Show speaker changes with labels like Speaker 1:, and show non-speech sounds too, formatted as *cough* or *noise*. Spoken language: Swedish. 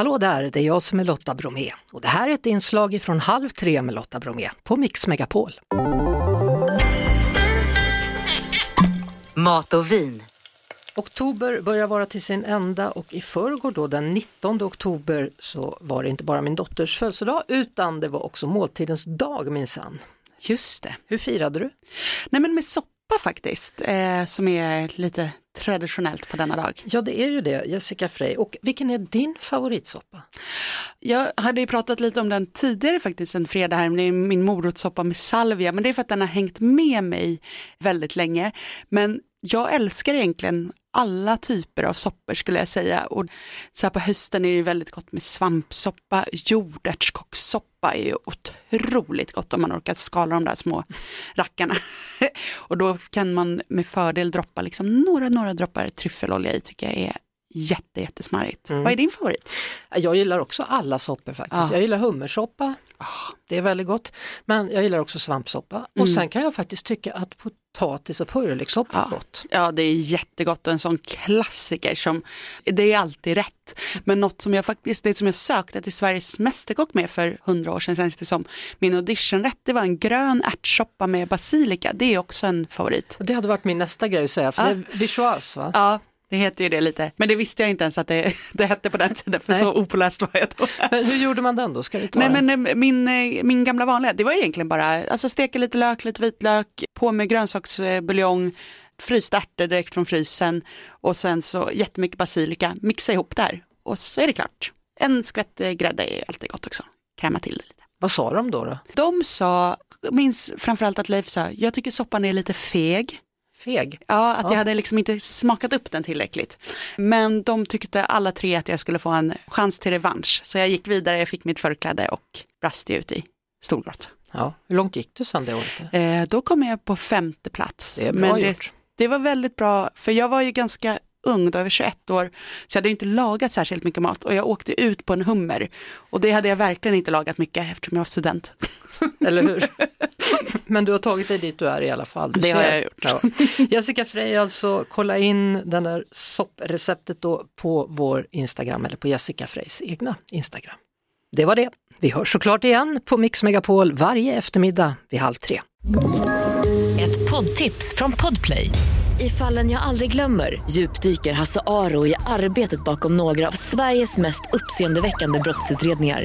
Speaker 1: Hallå där, det är jag som är Lotta Bromé och det här är ett inslag från Halv tre med Lotta Bromé på Mix Megapol.
Speaker 2: Mat och vin.
Speaker 1: Oktober börjar vara till sin ända och i förrgår då den 19 oktober så var det inte bara min dotters födelsedag utan det var också måltidens dag minsann.
Speaker 3: Just det.
Speaker 1: Hur firade du?
Speaker 3: Nej men med soppa faktiskt, eh, som är lite traditionellt på denna dag.
Speaker 1: Ja det är ju det, Jessica Frey. Och vilken är din favoritsoppa?
Speaker 3: Jag hade ju pratat lite om den tidigare faktiskt en fredag här, det är min morotssoppa med salvia, men det är för att den har hängt med mig väldigt länge. Men jag älskar egentligen alla typer av soppor skulle jag säga. Och så här på hösten är det väldigt gott med svampsoppa, jordärtskockssoppa är ju otroligt gott om man orkar skala de där små rackarna. *laughs* och då kan man med fördel droppa liksom några, några droppar tryffelolja i tycker jag är jätte, jättesmarrigt. Mm. Vad är din favorit?
Speaker 1: Jag gillar också alla soppor faktiskt. Ja. Jag gillar hummersoppa, oh. det är väldigt gott. Men jag gillar också svampsoppa mm. och sen kan jag faktiskt tycka att potatis och purjolökssoppa
Speaker 3: ja.
Speaker 1: är gott.
Speaker 3: Ja det är jättegott och en sån klassiker som, det är alltid rätt. Men något som jag faktiskt, det som jag sökte till Sveriges Mästerkock med för hundra år sedan känns det som, min auditionrätt det var en grön ärtsoppa med basilika, det är också en favorit.
Speaker 1: Det hade varit min nästa grej att säga, för ja. det är vichoise va?
Speaker 3: Ja, det heter ju det lite, men det visste jag inte ens att det, *laughs* det hette på den tiden, för Nej. så opåläst var jag då.
Speaker 1: Men hur gjorde man den då? Ska ta
Speaker 3: Nej, men eh, min, eh, min gamla vanliga, det var egentligen bara, alltså steka lite lök, lite vitlök, på med grönsaksbuljong, frysta ärtor direkt från frysen och sen så jättemycket basilika, mixa ihop där och så är det klart. En skvätt grädde är alltid gott också, kräma till det lite.
Speaker 1: Vad sa de då? då?
Speaker 3: De sa, minns framförallt att Leif sa, jag tycker soppan är lite feg.
Speaker 1: Feg?
Speaker 3: Ja, att ja. jag hade liksom inte smakat upp den tillräckligt. Men de tyckte alla tre att jag skulle få en chans till revansch. Så jag gick vidare, jag fick mitt förkläde och brast ut i storgott.
Speaker 1: Ja, hur långt gick du sen det året?
Speaker 3: Eh, då kom jag på femte plats.
Speaker 1: Det är bra Men
Speaker 3: det, det var väldigt bra, för jag var ju ganska ung, då jag 21 år, så jag hade inte lagat särskilt mycket mat och jag åkte ut på en hummer. Och det hade jag verkligen inte lagat mycket eftersom jag var student. *laughs*
Speaker 1: Eller hur? *laughs* Men du har tagit dig dit du är i alla fall. Du
Speaker 3: det ser. har jag gjort. Ja.
Speaker 1: Jessica Frey, alltså kolla in den där soppreceptet då på vår Instagram eller på Jessica Freys egna Instagram. Det var det. Vi hörs såklart igen på Mix Megapol varje eftermiddag vid halv tre.
Speaker 2: Ett poddtips från Podplay. I fallen jag aldrig glömmer djupdyker Hasse Aro i arbetet bakom några av Sveriges mest uppseendeväckande brottsutredningar